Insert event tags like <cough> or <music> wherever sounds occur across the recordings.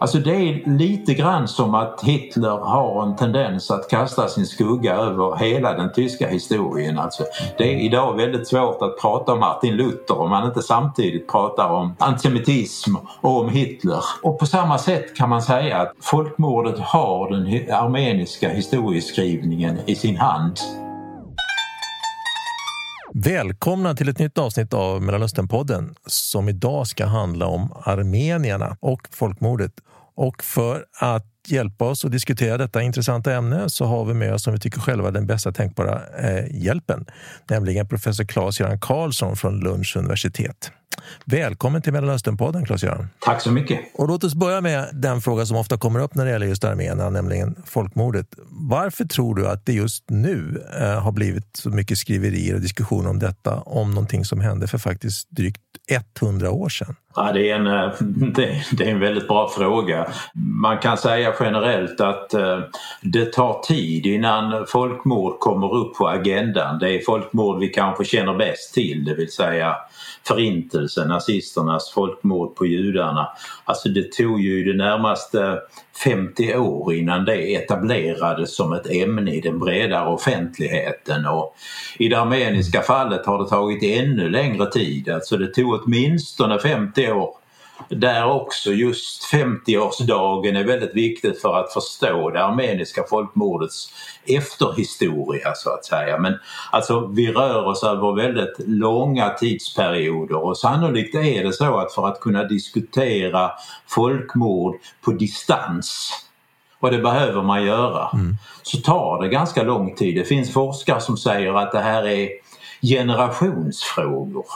Alltså det är lite grann som att Hitler har en tendens att kasta sin skugga över hela den tyska historien. Alltså det är idag väldigt svårt att prata om Martin Luther om man inte samtidigt pratar om antisemitism och om Hitler. Och på samma sätt kan man säga att folkmordet har den armeniska historieskrivningen i sin hand. Välkomna till ett nytt avsnitt av Mellanösternpodden som idag ska handla om armenierna och folkmordet. Och för att hjälpa oss att diskutera detta intressanta ämne så har vi med oss, som vi tycker själva, den bästa tänkbara eh, hjälpen, nämligen professor Claes-Göran Karlsson från Lunds universitet. Välkommen till Mellanösternpodden, Claes-Göran. Tack så mycket. Och låt oss börja med den fråga som ofta kommer upp när det gäller just arméerna, nämligen folkmordet. Varför tror du att det just nu eh, har blivit så mycket skriverier och diskussioner om detta, om någonting som hände för faktiskt drygt 100 år sedan? Ja, det, är en, eh, <laughs> det, är en väldigt bra fråga. Man kan säga generellt att eh, det tar tid innan folkmord kommer upp på agendan. Det är folkmord vi kanske känner bäst till, det vill säga förintelsen, nazisternas folkmord på judarna. Alltså det tog ju det närmaste 50 år innan det etablerades som ett ämne i den bredare offentligheten och i det armeniska fallet har det tagit ännu längre tid. Alltså det tog åtminstone 50 år där också just 50-årsdagen är väldigt viktigt för att förstå det armeniska folkmordets efterhistoria så att säga. Men alltså vi rör oss över väldigt långa tidsperioder och sannolikt är det så att för att kunna diskutera folkmord på distans och det behöver man göra, mm. så tar det ganska lång tid. Det finns forskare som säger att det här är generationsfrågor.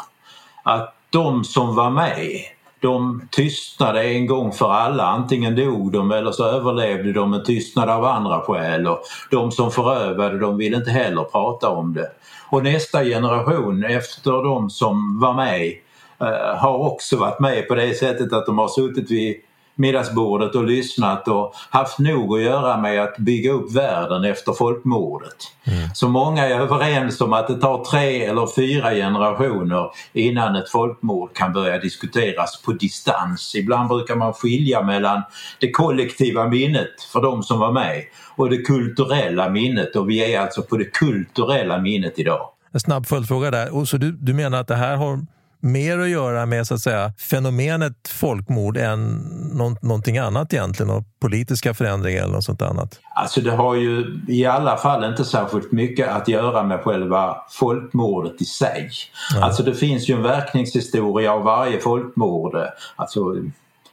Att de som var med de tystnade en gång för alla. Antingen dog de eller så överlevde de men tystnade av andra skäl. Och de som förövade de ville inte heller prata om det. Och nästa generation efter de som var med eh, har också varit med på det sättet att de har suttit vid middagsbordet och lyssnat och haft nog att göra med att bygga upp världen efter folkmordet. Mm. Så många är överens om att det tar tre eller fyra generationer innan ett folkmord kan börja diskuteras på distans. Ibland brukar man skilja mellan det kollektiva minnet för de som var med och det kulturella minnet och vi är alltså på det kulturella minnet idag. En snabb följdfråga där. Och så du, du menar att det här har mer att göra med så att säga, fenomenet folkmord än nå någonting annat egentligen och politiska förändringar eller något sånt annat? Alltså det har ju i alla fall inte särskilt mycket att göra med själva folkmordet i sig. Nej. Alltså det finns ju en verkningshistoria av varje folkmord. Alltså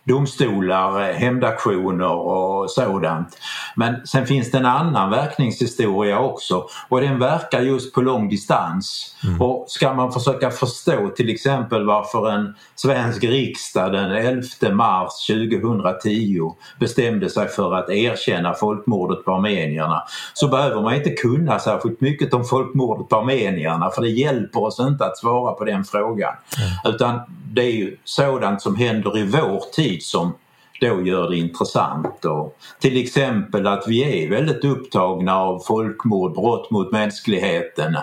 domstolar, hämndaktioner och sådant. Men sen finns det en annan verkningshistoria också och den verkar just på lång distans. Mm. Och ska man försöka förstå till exempel varför en svensk riksdag den 11 mars 2010 bestämde sig för att erkänna folkmordet på armenierna så behöver man inte kunna särskilt mycket om folkmordet på armenierna för det hjälper oss inte att svara på den frågan. Mm. Utan det är ju sådant som händer i vår tid som då gör det intressant. Och till exempel att vi är väldigt upptagna av folkmord, brott mot mänskligheten.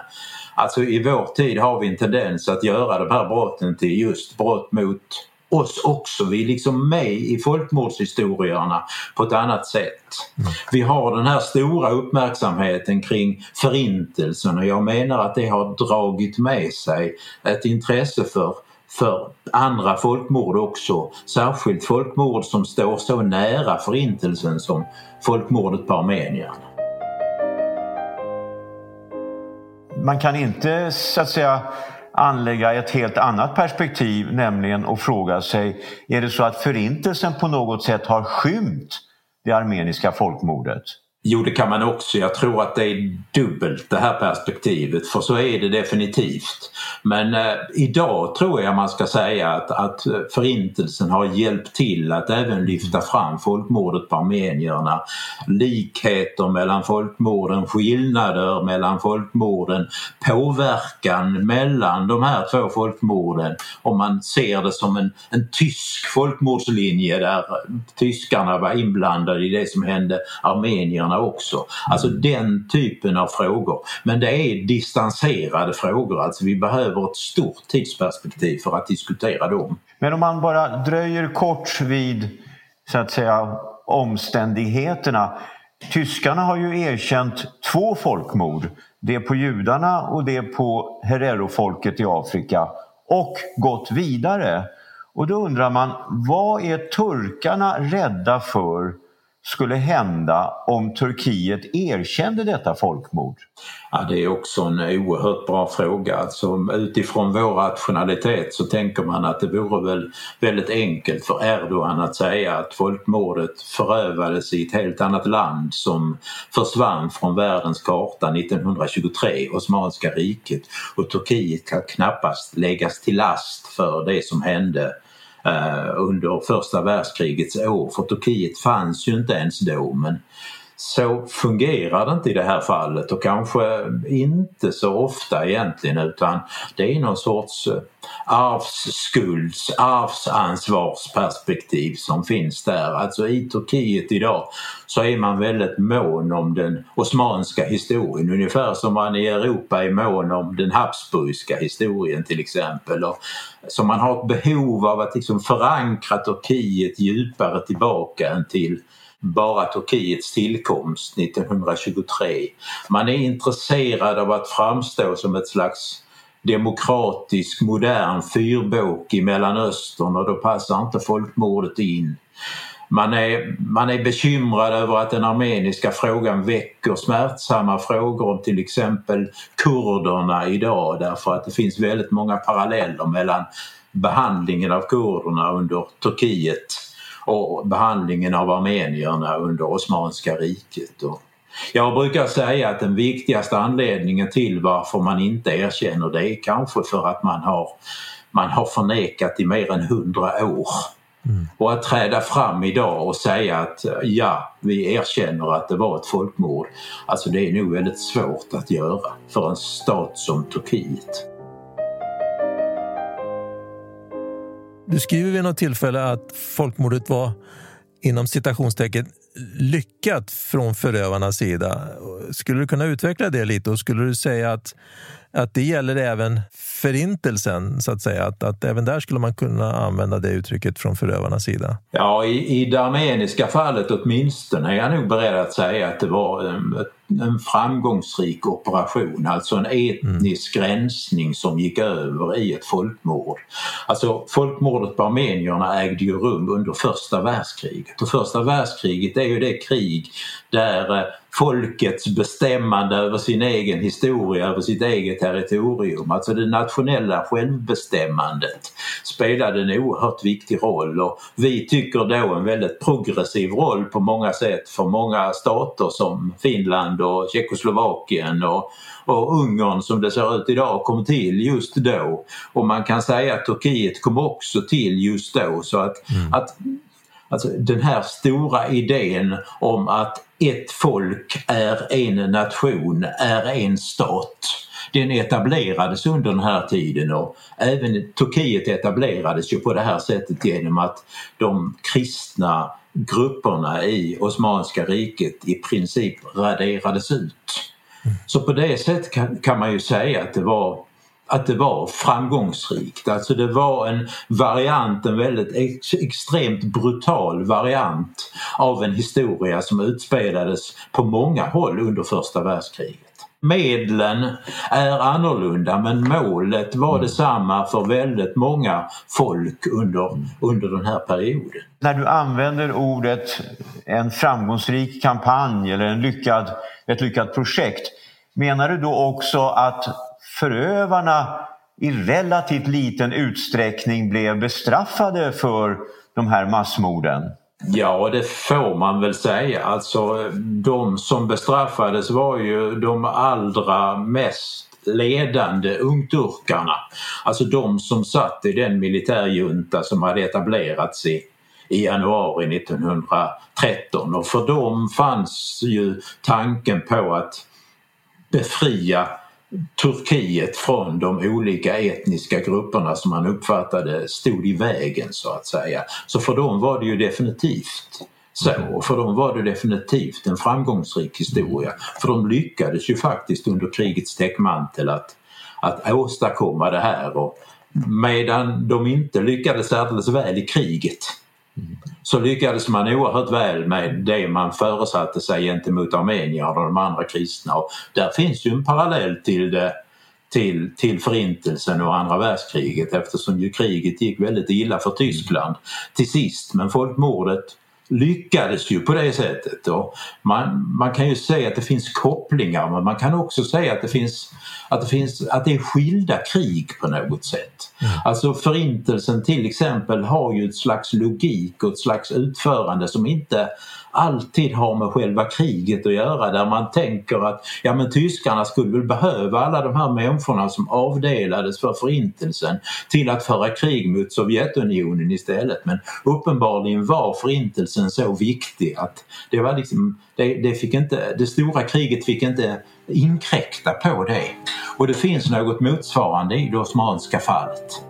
Alltså i vår tid har vi en tendens att göra de här brotten till just brott mot oss också. Vi är liksom med i folkmordshistorierna på ett annat sätt. Mm. Vi har den här stora uppmärksamheten kring förintelsen och jag menar att det har dragit med sig ett intresse för för andra folkmord också. Särskilt folkmord som står så nära förintelsen som folkmordet på armenierna. Man kan inte så att säga anlägga ett helt annat perspektiv, nämligen att fråga sig, är det så att förintelsen på något sätt har skymt det armeniska folkmordet? Jo, det kan man också. Jag tror att det är dubbelt det här perspektivet för så är det definitivt. Men eh, idag tror jag man ska säga att, att förintelsen har hjälpt till att även lyfta fram folkmordet på armenierna. Likheter mellan folkmorden, skillnader mellan folkmorden, påverkan mellan de här två folkmorden. Om man ser det som en, en tysk folkmordslinje där tyskarna var inblandade i det som hände armenierna också. Alltså den typen av frågor. Men det är distanserade frågor, alltså vi behöver ett stort tidsperspektiv för att diskutera dem. Men om man bara dröjer kort vid så att säga omständigheterna. Tyskarna har ju erkänt två folkmord. Det på judarna och det på Herero-folket i Afrika och gått vidare. Och då undrar man, vad är turkarna rädda för skulle hända om Turkiet erkände detta folkmord? Ja, det är också en oerhört bra fråga. Alltså, utifrån vår rationalitet så tänker man att det vore väl väldigt enkelt för Erdogan att säga att folkmordet förövades i ett helt annat land som försvann från världens karta 1923, Osmanska riket och Turkiet kan knappast läggas till last för det som hände Eh, under första världskrigets år. För Turkiet fanns ju inte ens då men så fungerar det inte i det här fallet och kanske inte så ofta egentligen utan det är någon sorts eh, arvsskulds, arvsansvarsperspektiv som finns där. Alltså i Turkiet idag så är man väldigt mån om den osmanska historien ungefär som man i Europa är mån om den habsburgska historien till exempel. Och så man har ett behov av att liksom förankra Turkiet djupare tillbaka än till bara Turkiets tillkomst 1923. Man är intresserad av att framstå som ett slags demokratisk modern fyrbåk i Mellanöstern och då passar inte folkmordet in. Man är, man är bekymrad över att den armeniska frågan väcker smärtsamma frågor om till exempel kurderna idag därför att det finns väldigt många paralleller mellan behandlingen av kurderna under Turkiet och behandlingen av armenierna under Osmanska riket. Och jag brukar säga att den viktigaste anledningen till varför man inte erkänner det är kanske för att man har, man har förnekat i mer än hundra år. Mm. Och att träda fram idag och säga att ja, vi erkänner att det var ett folkmord. Alltså det är nog väldigt svårt att göra för en stat som Turkiet. Du skriver vid något tillfälle att folkmordet var inom citationstecken lyckat från förövarnas sida. Skulle du kunna utveckla det lite och skulle du säga att, att det gäller även förintelsen, så att säga? Att, att även där skulle man kunna använda det uttrycket från förövarnas sida? Ja, i, i det armeniska fallet åtminstone är jag nog beredd att säga att det var eh, ett en framgångsrik operation, alltså en etnisk mm. rensning som gick över i ett folkmord. Alltså folkmordet på armenierna ägde ju rum under första världskriget och första världskriget är ju det krig där eh, folkets bestämmande över sin egen historia, över sitt eget territorium, alltså det nationella självbestämmandet spelade en oerhört viktig roll och vi tycker då en väldigt progressiv roll på många sätt för många stater som Finland och Tjeckoslovakien och, och Ungern som det ser ut idag kom till just då. Och man kan säga att Turkiet kom också till just då så att, mm. att Alltså den här stora idén om att ett folk är en nation, är en stat. Den etablerades under den här tiden och även Turkiet etablerades ju på det här sättet genom att de kristna grupperna i Osmanska riket i princip raderades ut. Så på det sättet kan, kan man ju säga att det var att det var framgångsrikt. Alltså det var en variant, en väldigt ex extremt brutal variant av en historia som utspelades på många håll under första världskriget. Medlen är annorlunda men målet var mm. detsamma för väldigt många folk under, under den här perioden. När du använder ordet en framgångsrik kampanj eller en lyckad, ett lyckat projekt menar du då också att förövarna i relativt liten utsträckning blev bestraffade för de här massmorden? Ja, det får man väl säga. Alltså, de som bestraffades var ju de allra mest ledande ungturkarna. Alltså de som satt i den militärjunta som hade etablerats i, i januari 1913 och för dem fanns ju tanken på att befria Turkiet från de olika etniska grupperna som man uppfattade stod i vägen så att säga. Så för dem var det ju definitivt så. Och för dem var det definitivt en framgångsrik historia. För de lyckades ju faktiskt under krigets täckmantel att, att åstadkomma det här. Och medan de inte lyckades särdeles väl i kriget så lyckades man oerhört väl med det man föresatte sig gentemot armenierna och de andra kristna. Och där finns ju en parallell till det till, till förintelsen och andra världskriget eftersom ju kriget gick väldigt illa för Tyskland till sist men folkmordet lyckades ju på det sättet. Och man, man kan ju säga att det finns kopplingar men man kan också säga att det finns att det, finns, att det är skilda krig på något sätt. Mm. Alltså förintelsen till exempel har ju ett slags logik och ett slags utförande som inte alltid har med själva kriget att göra där man tänker att ja men tyskarna skulle väl behöva alla de här människorna som avdelades för förintelsen till att föra krig mot Sovjetunionen istället men uppenbarligen var förintelsen så viktig att det var liksom det, det, fick inte, det stora kriget fick inte inkräkta på det. Och det finns något motsvarande i det osmanska fallet.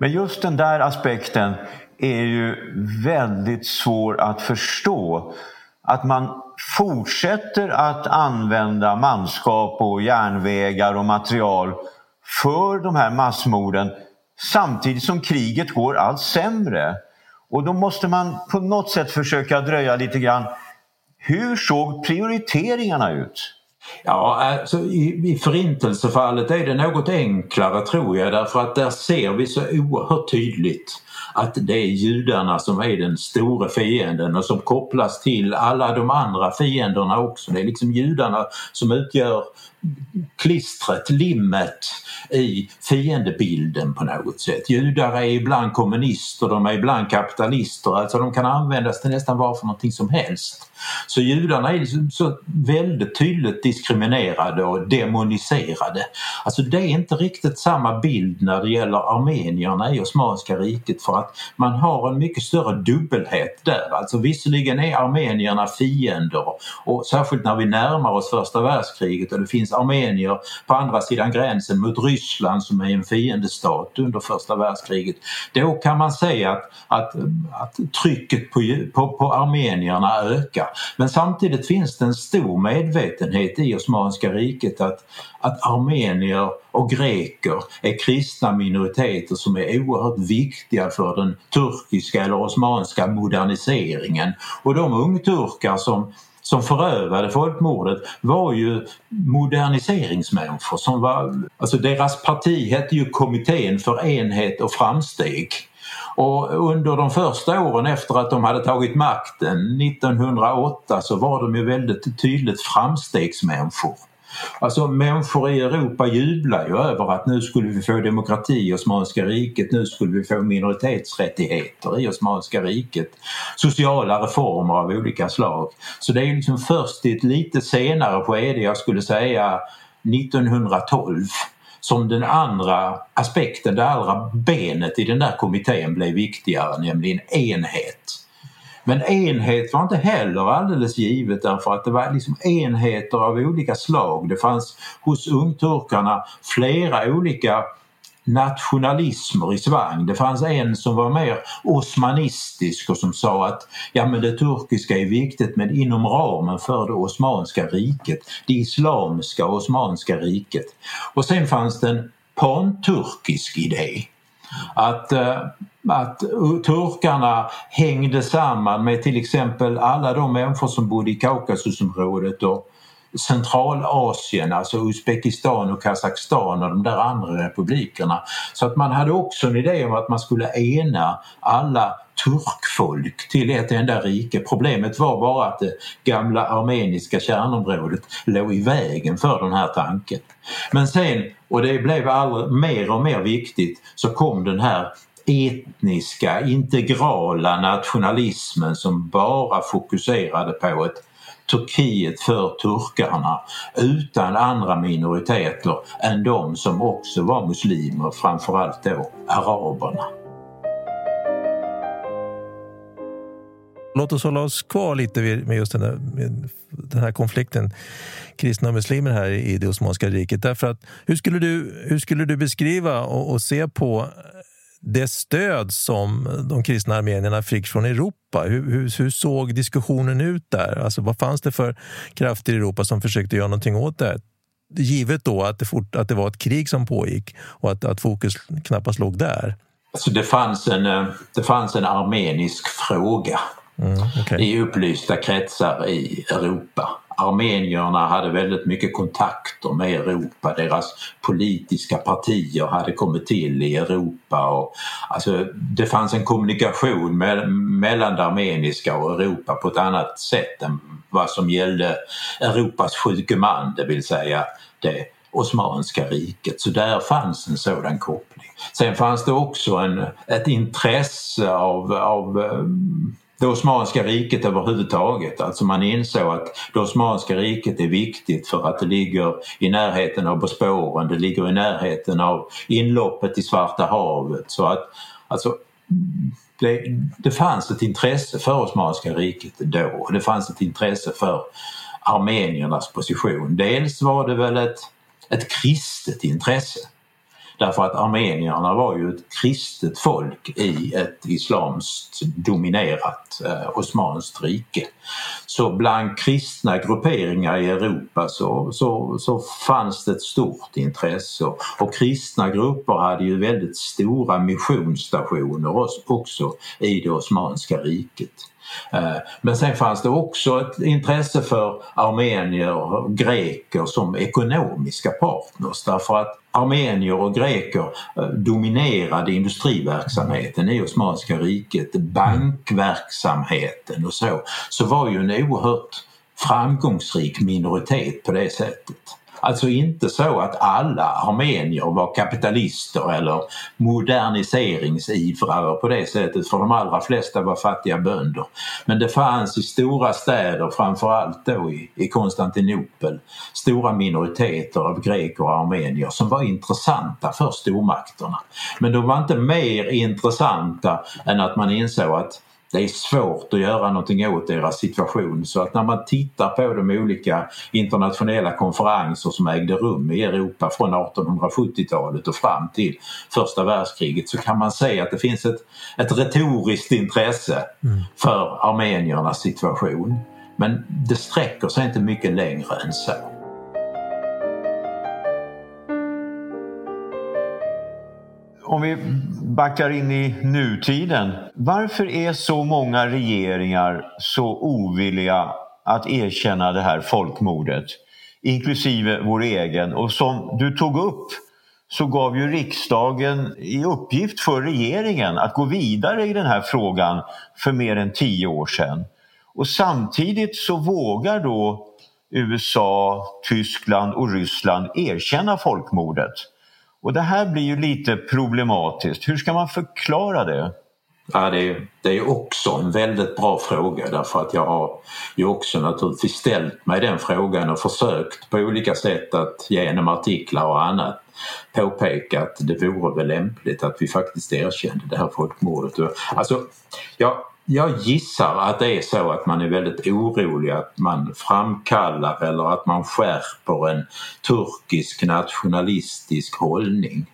Men just den där aspekten är ju väldigt svår att förstå. Att man fortsätter att använda manskap och järnvägar och material för de här massmorden samtidigt som kriget går allt sämre. Och då måste man på något sätt försöka dröja lite grann. Hur såg prioriteringarna ut? Ja, alltså, i, i förintelsefallet är det något enklare tror jag därför att där ser vi så oerhört tydligt att det är judarna som är den stora fienden och som kopplas till alla de andra fienderna också. Det är liksom judarna som utgör klistret, limmet i fiendebilden på något sätt. Judar är ibland kommunister, de är ibland kapitalister, alltså de kan användas till nästan vad för någonting som helst. Så judarna är liksom så väldigt tydligt diskriminerade och demoniserade. Alltså det är inte riktigt samma bild när det gäller armenierna i Osmanska riket för att man har en mycket större dubbelhet där. Alltså visserligen är armenierna fiender och särskilt när vi närmar oss första världskriget och det finns armenier på andra sidan gränsen mot Ryssland som är en fiendestat under första världskriget. Då kan man säga att, att, att trycket på, på, på armenierna ökar. Men samtidigt finns det en stor medvetenhet i Osmanska riket att, att armenier och greker är kristna minoriteter som är oerhört viktiga för den turkiska eller osmanska moderniseringen. Och de ungturkar som som förövade folkmordet var ju moderniseringsmänniskor som var, alltså deras parti hette ju Kommittén för enhet och framsteg. Och under de första åren efter att de hade tagit makten 1908 så var de ju väldigt tydligt framstegsmänniskor. Alltså människor i Europa jublar ju över att nu skulle vi få demokrati i Osmanska riket, nu skulle vi få minoritetsrättigheter i Osmanska riket. Sociala reformer av olika slag. Så det är liksom först i ett lite senare skede, jag skulle säga 1912, som den andra aspekten, det andra benet i den där kommittén blev viktigare, nämligen enhet. Men enhet var inte heller alldeles givet därför att det var liksom enheter av olika slag. Det fanns hos ungturkarna flera olika nationalismer i svang. Det fanns en som var mer osmanistisk och som sa att ja men det turkiska är viktigt men inom ramen för det osmanska riket, det islamiska osmanska riket. Och sen fanns det en panturkisk idé. Att eh, att uh, turkarna hängde samman med till exempel alla de människor som bodde i Kaukasusområdet och Centralasien, alltså Uzbekistan och Kazakstan och de där andra republikerna. Så att man hade också en idé om att man skulle ena alla turkfolk till ett enda rike. Problemet var bara att det gamla armeniska kärnområdet låg i vägen för den här tanken. Men sen, och det blev mer och mer viktigt, så kom den här etniska, integrala nationalismen som bara fokuserade på ett Turkiet för turkarna utan andra minoriteter än de som också var muslimer, framförallt då araberna. Låt oss hålla oss kvar lite med just den här, den här konflikten kristna och muslimer här i det Osmanska riket. Därför att, hur, skulle du, hur skulle du beskriva och, och se på det stöd som de kristna armenierna fick från Europa. Hur, hur, hur, såg diskussionen ut där? Alltså, vad fanns det för krafter i Europa som försökte göra någonting åt det? Givet då att det, fort, att det var ett krig som pågick och att, att fokus knappast låg där. Alltså det, fanns en, eh, det fanns en armenisk fråga mm, okay. i upplysta kretsar i Europa armenierna hade väldigt mycket kontakter med Europa. Deras politiska partier hade kommit till i Europa. Och, alltså, det fanns en kommunikation med, mellan det armeniska och Europa på ett annat sätt än vad som gällde Europas sjuke man, det vill säga det Osmanska riket. Så där fanns en sådan koppling. Sen fanns det också en, ett intresse av, av eh, det Osmanska riket överhuvudtaget. Alltså man insåg att det Osmanska riket är viktigt för att det ligger i närheten av Bosporen, det ligger i närheten av inloppet i Svarta havet. Så att, alltså, det, det fanns ett intresse för Osmanska riket då och det fanns ett intresse för armeniernas position. Dels var det väl ett, ett kristet intresse Därför att armenierna var ju ett kristet folk i ett islamskt dominerat eh, osmanskt rike. Så bland kristna grupperingar i Europa så, så, så fanns det ett stort intresse och kristna grupper hade ju väldigt stora missionsstationer också i det Osmanska riket. Eh, men sen fanns det också ett intresse för armenier och greker som ekonomiska partners därför att armenier och greker eh, dominerade industriverksamheten i Osmanska riket, bankverksamheten och så, så var ju en oerhört framgångsrik minoritet på det sättet. Alltså inte så att alla armenier var kapitalister eller moderniseringsivrare på det sättet för de allra flesta var fattiga bönder. Men det fanns i stora städer, framförallt då i, i Konstantinopel, stora minoriteter av greker och armenier som var intressanta för stormakterna. Men de var inte mer intressanta än att man insåg att det är svårt att göra någonting åt deras situation så att när man tittar på de olika internationella konferenser som ägde rum i Europa från 1870-talet och fram till första världskriget så kan man se att det finns ett, ett retoriskt intresse mm. för armeniernas situation. Men det sträcker sig inte mycket längre än så. Om vi backar in i nutiden. Varför är så många regeringar så ovilliga att erkänna det här folkmordet? Inklusive vår egen. Och som du tog upp så gav ju riksdagen i uppgift för regeringen att gå vidare i den här frågan för mer än tio år sedan. Och samtidigt så vågar då USA, Tyskland och Ryssland erkänna folkmordet. Och det här blir ju lite problematiskt. Hur ska man förklara det? Ja, det, är, det är också en väldigt bra fråga därför att jag har ju också naturligtvis ställt mig den frågan och försökt på olika sätt att genom artiklar och annat påpeka att det vore väl lämpligt att vi faktiskt erkände det här folkmordet. Alltså, jag, jag gissar att det är så att man är väldigt orolig att man framkallar eller att man skärper en turkisk nationalistisk hållning.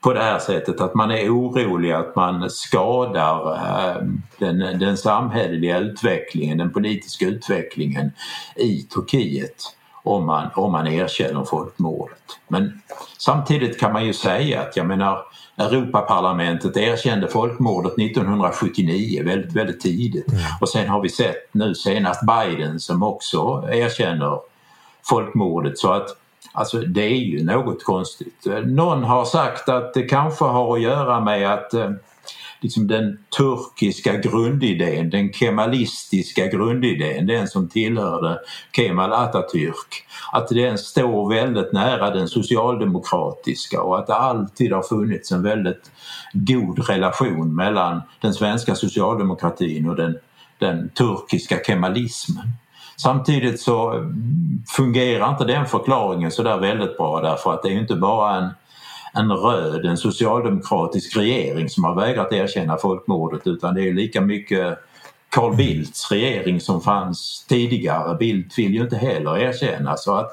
På det här sättet att man är orolig att man skadar eh, den, den samhälleliga utvecklingen, den politiska utvecklingen i Turkiet om man, om man erkänner folkmordet. Men samtidigt kan man ju säga att jag menar Europaparlamentet erkände folkmordet 1979 väldigt, väldigt tidigt mm. och sen har vi sett nu senast Biden som också erkänner folkmordet så att Alltså det är ju något konstigt. Någon har sagt att det kanske har att göra med att eh, liksom den turkiska grundidén, den kemalistiska grundidén, den som tillhörde Kemal Atatürk, att den står väldigt nära den socialdemokratiska och att det alltid har funnits en väldigt god relation mellan den svenska socialdemokratin och den, den turkiska kemalismen. Samtidigt så fungerar inte den förklaringen så där väldigt bra därför att det är inte bara en en röd, en socialdemokratisk regering som har vägrat erkänna folkmordet utan det är lika mycket Carl Bildts regering som fanns tidigare. Bildt vill ju inte heller erkänna så att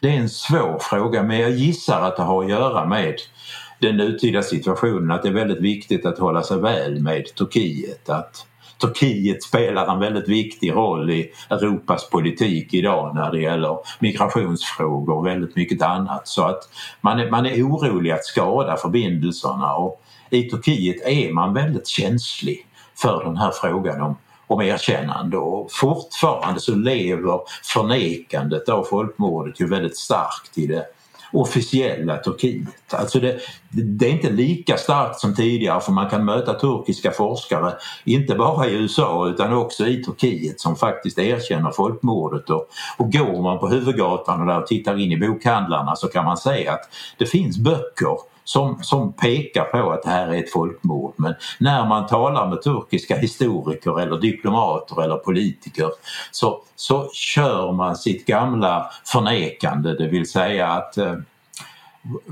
det är en svår fråga men jag gissar att det har att göra med den nutida situationen att det är väldigt viktigt att hålla sig väl med Turkiet. Att Turkiet spelar en väldigt viktig roll i Europas politik idag när det gäller migrationsfrågor och väldigt mycket annat. Så att man är, man är orolig att skada förbindelserna och i Turkiet är man väldigt känslig för den här frågan om, om erkännande och fortfarande så lever förnekandet av folkmordet ju väldigt starkt i det officiella Turkiet. Alltså det, det, är inte lika starkt som tidigare för man kan möta turkiska forskare inte bara i USA utan också i Turkiet som faktiskt erkänner folkmordet och, och går man på huvudgatan och där och tittar in i bokhandlarna så kan man säga att det finns böcker som, som pekar på att det här är ett folkmord. Men när man talar med turkiska historiker eller diplomater eller politiker så, så kör man sitt gamla förnekande, det vill säga att eh,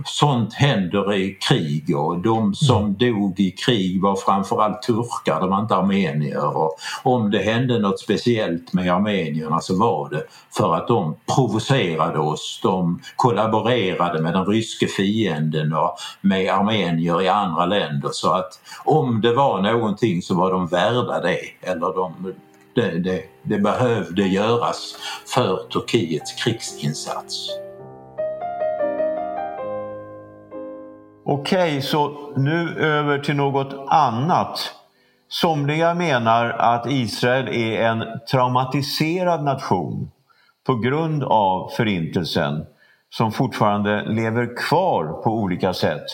sånt händer i krig och de som mm. dog i krig var framförallt turkar, de var inte armenier. Och om det hände något speciellt med armenierna så var det för att de provocerade oss, de kollaborerade med den ryske fienden och med armenier i andra länder så att om det var någonting så var de värda det eller de det, det, det behövde göras för Turkiets krigsinsats. Okej, så nu över till något annat. Somliga menar att Israel är en traumatiserad nation på grund av Förintelsen som fortfarande lever kvar på olika sätt.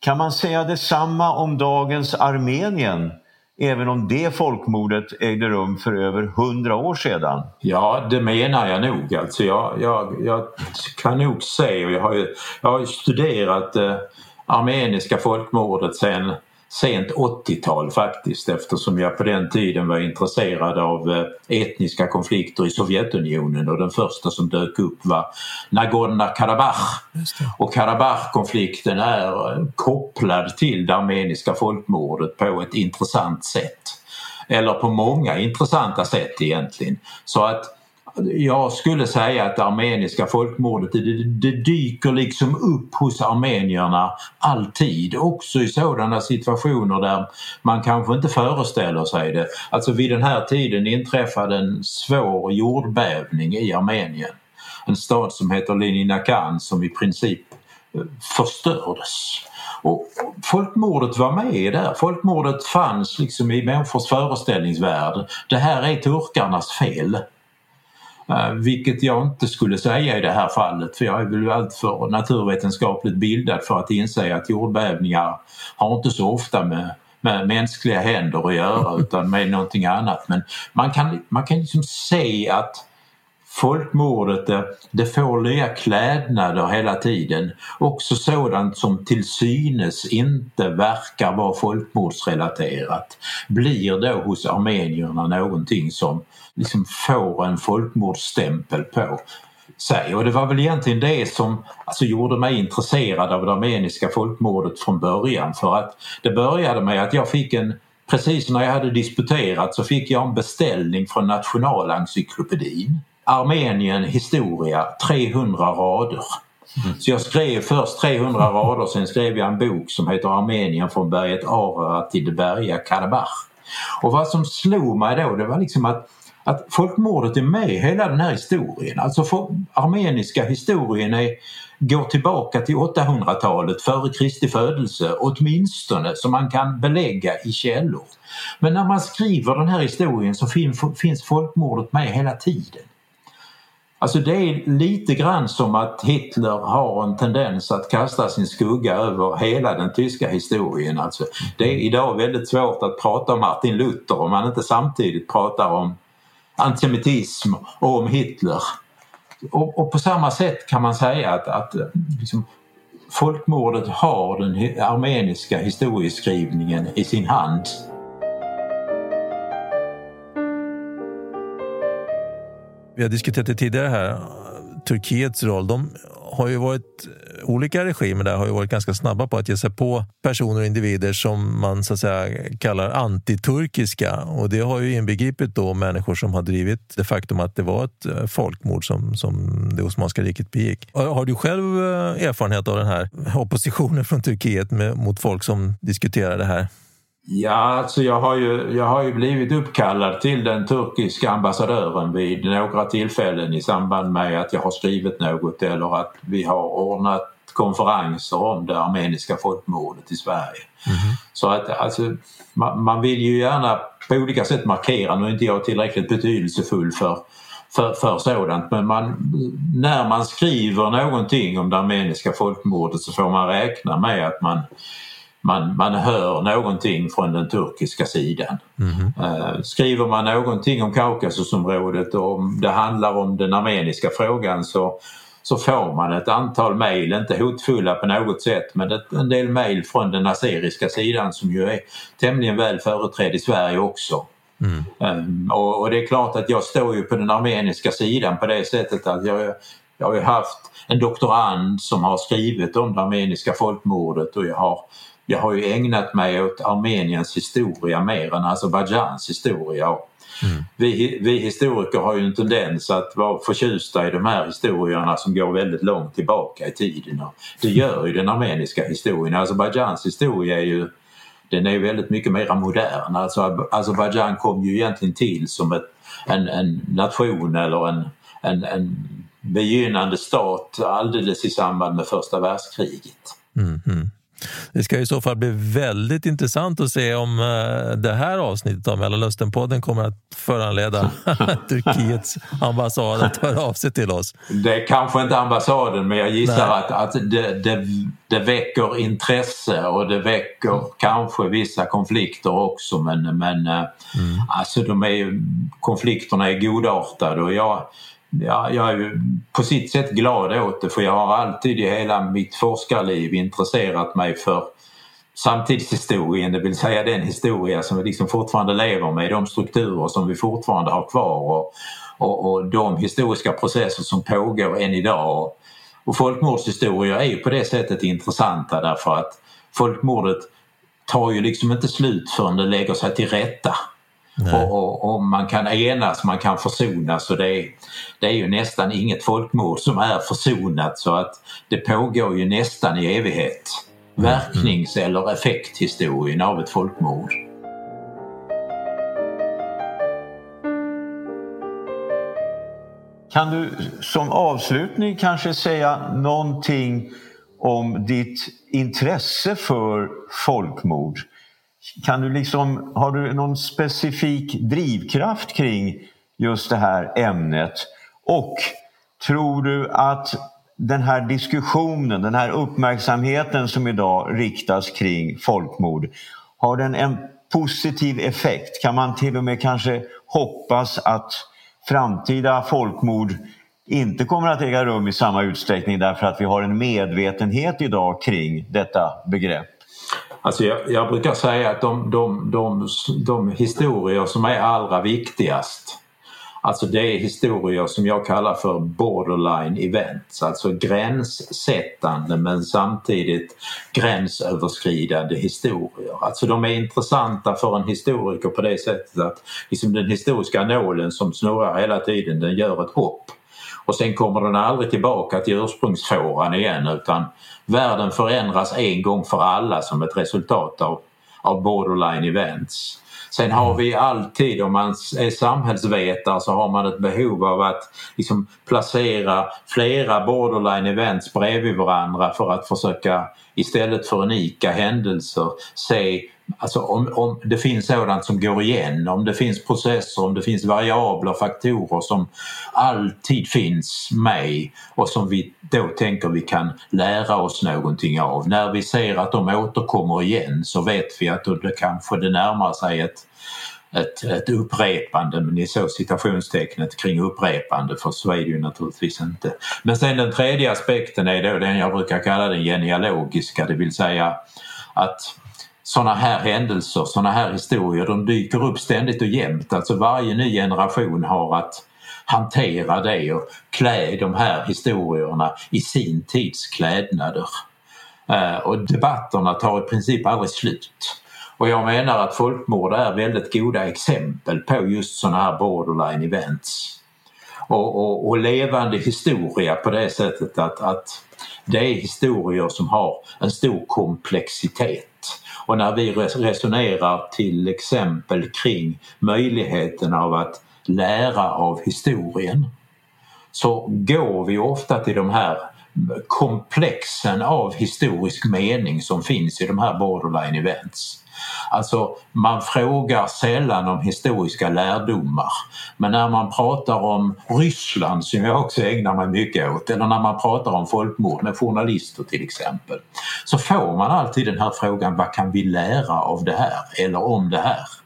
Kan man säga detsamma om dagens Armenien även om det folkmordet ägde rum för över hundra år sedan? Ja, det menar jag nog. Alltså jag, jag, jag kan nog säga, och jag har ju, jag har studerat eh, armeniska folkmordet sen sent 80-tal faktiskt eftersom jag på den tiden var intresserad av eh, etniska konflikter i Sovjetunionen och den första som dök upp var Nagorno-Karabach. Och Karabach-konflikten är eh, kopplad till det armeniska folkmordet på ett intressant sätt. Eller på många intressanta sätt egentligen. Så att jag skulle säga att det armeniska folkmordet det, det dyker liksom upp hos armenierna alltid, också i sådana situationer där man kanske inte föreställer sig det. Alltså vid den här tiden inträffade en svår jordbävning i Armenien. En stad som heter Leninakan som i princip eh, förstördes. Och folkmordet var med där. Folkmordet fanns liksom i människors föreställningsvärld. Det här är turkarnas fel. Eh, vilket jag inte skulle säga i det här fallet för jag är väl alltför naturvetenskapligt bildad för att inse att jordbävningar har inte så ofta med, med mänskliga händer att göra utan med någonting annat. Men man kan, man kan liksom se att folkmordet det, det får nya klädnader hela tiden. Också sådant som till synes inte verkar vara folkmordsrelaterat blir då hos armenierna någonting som liksom får en folkmordsstämpel på sig. Och det var väl egentligen det som alltså, gjorde mig intresserad av det armeniska folkmordet från början för att det började med att jag fick en Precis när jag hade disputerat så fick jag en beställning från Nationalencyklopedin. Armenien historia, 300 rader. Mm. Så jag skrev först 300 rader, sen skrev jag en bok som heter Armenien från berget Ararat till det bergiga Karabach. Och vad som slog mig då det var liksom att att folkmordet är med i hela den här historien. Alltså för, armeniska historien är, går tillbaka till 800-talet före Kristi födelse åtminstone som man kan belägga i källor. Men när man skriver den här historien så finns folkmordet med hela tiden. Alltså det är lite grann som att Hitler har en tendens att kasta sin skugga över hela den tyska historien. Alltså det är idag väldigt svårt att prata om Martin Luther om man inte samtidigt pratar om antisemitism och om Hitler. Och, och, på samma sätt kan man säga att, att liksom, folkmordet har den armeniska historieskrivningen i sin hand. Vi har diskuterat det tidigare här, Turkiets roll. De har ju varit olika regimer där har ju varit ganska snabba på att ge sig på personer och individer som man så att säga kallar antiturkiska och det har ju inbegripit då människor som har drivit det faktum att det var ett eh, folkmord som, som det Osmanska riket begick. Har du själv eh, erfarenhet av den här oppositionen från Turkiet med, mot folk som diskuterar det här? Ja, alltså jag har, ju, jag har ju blivit uppkallad till den turkiska ambassadören vid några tillfällen i samband med att jag har skrivit något eller att vi har ordnat konferenser om det armeniska folkmordet i Sverige. Mm. Så att alltså, man, man, vill ju gärna på olika sätt markera, nu är inte jag tillräckligt betydelsefull för för, för sådant men man, när man skriver någonting om det armeniska folkmordet så får man räkna med att man man, man hör någonting från den turkiska sidan. Mm. skriver man någonting om Kaukasusområdet och om det handlar om den armeniska frågan så, så får man ett antal mejl, inte hotfulla på något sätt men ett, en del mejl från den azeriska sidan som ju är tämligen väl företrädd i Sverige också. Mm. Um, och, och, det är klart att jag står ju på den armeniska sidan på det sättet att jag, jag har haft en doktorand som har skrivit om det armeniska folkmordet och jag har jag har ju ägnat mig åt Armeniens historia mer än Azerbajdzjans historia. Mm. Vi, vi historiker har ju en tendens att vara förtjusta i de här historierna som går väldigt långt tillbaka i tiden. Det gör ju den armeniska historien. Azerbajdzjans historia är ju den är väldigt mycket mer modern. Alltså Azerbajdzjan kom ju egentligen till som ett, en, en nation eller en, en, en begynnande stat alldeles i samband med första världskriget. Mm, mm. Det ska i så fall bli väldigt intressant att se om eh, det här avsnittet av Mellanösternpodden kommer att föranleda <laughs> Turkiets ambassad att höra av sig till oss. Det är kanske inte ambassaden men jag gissar Nej. att, att det, det, det, väcker intresse och det väcker mm. kanske vissa konflikter också men, men eh, mm. alltså de är, konflikterna är godartade och jag ja, jag är ju på sitt sätt glad åt det för jag har alltid i hela mitt forskarliv intresserat mig för samtidshistorien, det vill säga den historia som vi liksom fortfarande lever med, de strukturer som vi fortfarande har kvar och, och, och de historiska processer som pågår än idag. Och folkmordshistorier är ju på det sättet intressanta därför att folkmordet tar ju liksom inte slut förrän det lägger sig till rätta. Och, och, och, man kan enas, man kan försonas och det är, det är ju nästan inget folkmord som är försonat så att det pågår ju nästan i evighet. Mm. Verknings eller effekthistorien av ett folkmord. Kan du som avslutning kanske säga någonting om ditt intresse för folkmord? Kan du liksom, har du någon specifik drivkraft kring just det här ämnet? Och tror du att den här diskussionen, den här uppmärksamheten som idag riktas kring folkmord, har den en positiv effekt? Kan man till och med kanske hoppas att framtida folkmord inte kommer att äga rum i samma utsträckning därför att vi har en medvetenhet idag kring detta begrepp? Alltså jag, jag brukar säga att de, de, de, de historier som är allra viktigast Alltså det är historier som jag kallar för borderline events, alltså gränssättande men samtidigt gränsöverskridande historier. Alltså de är intressanta för en historiker på det sättet att liksom den historiska nålen som snurrar hela tiden den gör ett hopp och sen kommer den aldrig tillbaka till ursprungsfåran igen utan världen förändras en gång för alla som ett resultat av, av borderline events. Sen har vi alltid, om man är samhällsvetare, så har man ett behov av att liksom placera flera borderline events bredvid varandra för att försöka istället för unika händelser se Alltså om, om det finns sådant som går igen, om det finns processer, om det finns variabler, faktorer som alltid finns med och som vi då tänker vi kan lära oss någonting av. När vi ser att de återkommer igen så vet vi att det kanske det närmar sig ett, ett, ett upprepande, men ni såg citationstecknet kring upprepande för så är det ju naturligtvis inte. Men sen den tredje aspekten är då den jag brukar kalla den genealogiska, det vill säga att sådana här händelser, sådana här historier, de dyker upp ständigt och jämt. Alltså varje ny generation har att hantera det och klä de här historierna i sin tids klädnader. Eh, och debatterna tar i princip aldrig slut. Och jag menar att folkmord är väldigt goda exempel på just sådana här borderline events. Och, och, och, levande historia på det sättet att, att det är historier som har en stor komplexitet. Och när vi resonerar till exempel kring möjligheten av att lära av historien så går vi ofta till de här komplexen av historisk mening som finns i de här borderline events. Alltså man frågar sällan om historiska lärdomar men när man pratar om Ryssland som jag också ägnar mig mycket åt eller när man pratar om folkmord med journalister till exempel så får man alltid den här frågan vad kan vi lära av det här eller om det här?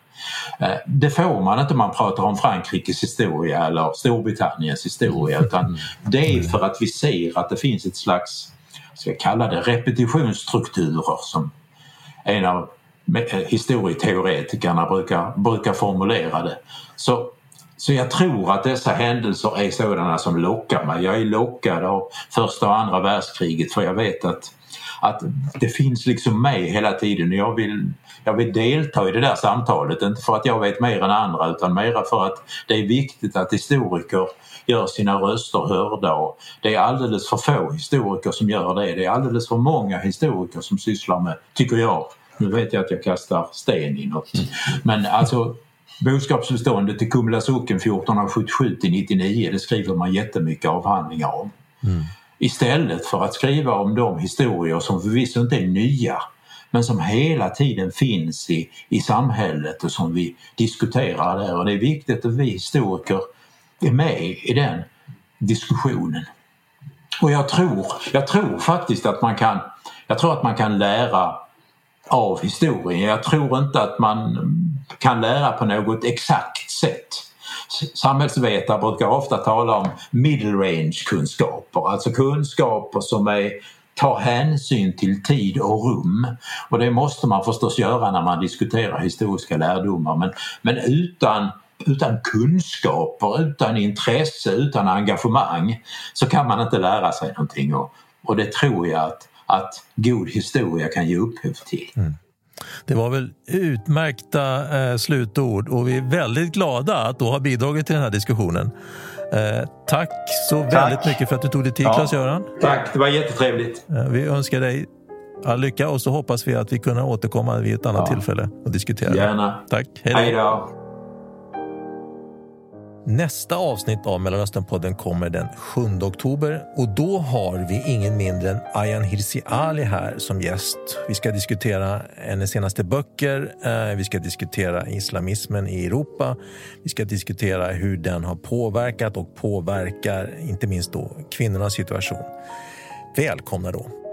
Eh, det får man inte om man pratar om Frankrikes historia eller Storbritanniens historia utan det är för att vi ser att det finns ett slags, ska jag kalla det repetitionsstrukturer som en av eh, historieteoretikerna brukar, brukar formulera det. Så, så jag tror att dessa händelser är sådana som lockar mig. Jag är lockad av första och andra världskriget för jag vet att att det finns liksom med hela tiden. Jag vill, jag vill delta i det där samtalet, inte för att jag vet mer än andra utan mera för att det är viktigt att historiker gör sina röster hörda och det är alldeles för få historiker som gör det. Det är alldeles för många historiker som sysslar med, tycker jag, nu vet jag att jag kastar sten i något, men alltså boskapsbeståndet i Kumla socken 1477 till 99 det skriver man jättemycket avhandlingar om. Mm. Istället för att skriva om de historier som förvisso inte är nya men som hela tiden finns i, i samhället och som vi diskuterar där och det är viktigt att vi historiker är med i den diskussionen. Och jag tror, jag tror faktiskt att man kan, jag tror att man kan lära av historien. Jag tror inte att man kan lära på något exakt sätt samhällsvetare brukar ofta tala om middle range kunskaper, alltså kunskaper som är tar hänsyn till tid och rum. Och det måste man förstås göra när man diskuterar historiska lärdomar men, men utan utan kunskaper, utan intresse, utan engagemang så kan man inte lära sig någonting och, och det tror jag att, att god historia kan ge upphov till. Mm. Det var väl utmärkta eh, slutord och vi är väldigt glada att du har bidragit till den här diskussionen. Eh, tack så tack. väldigt mycket för att du tog dig tid, ja. Claes-Göran. Tack, det var jättetrevligt. Eh, vi önskar dig all lycka och så hoppas vi att vi kan återkomma vid ett annat ja. tillfälle och diskutera. Gärna. Tack. Hej då. Nästa avsnitt av Mellanösternpodden kommer den 7 oktober och då har vi ingen mindre än Ayan Hirsi Ali här som gäst. Vi ska diskutera hennes senaste böcker, eh, vi ska diskutera islamismen i Europa, vi ska diskutera hur den har påverkat och påverkar inte minst då kvinnornas situation. Välkomna då!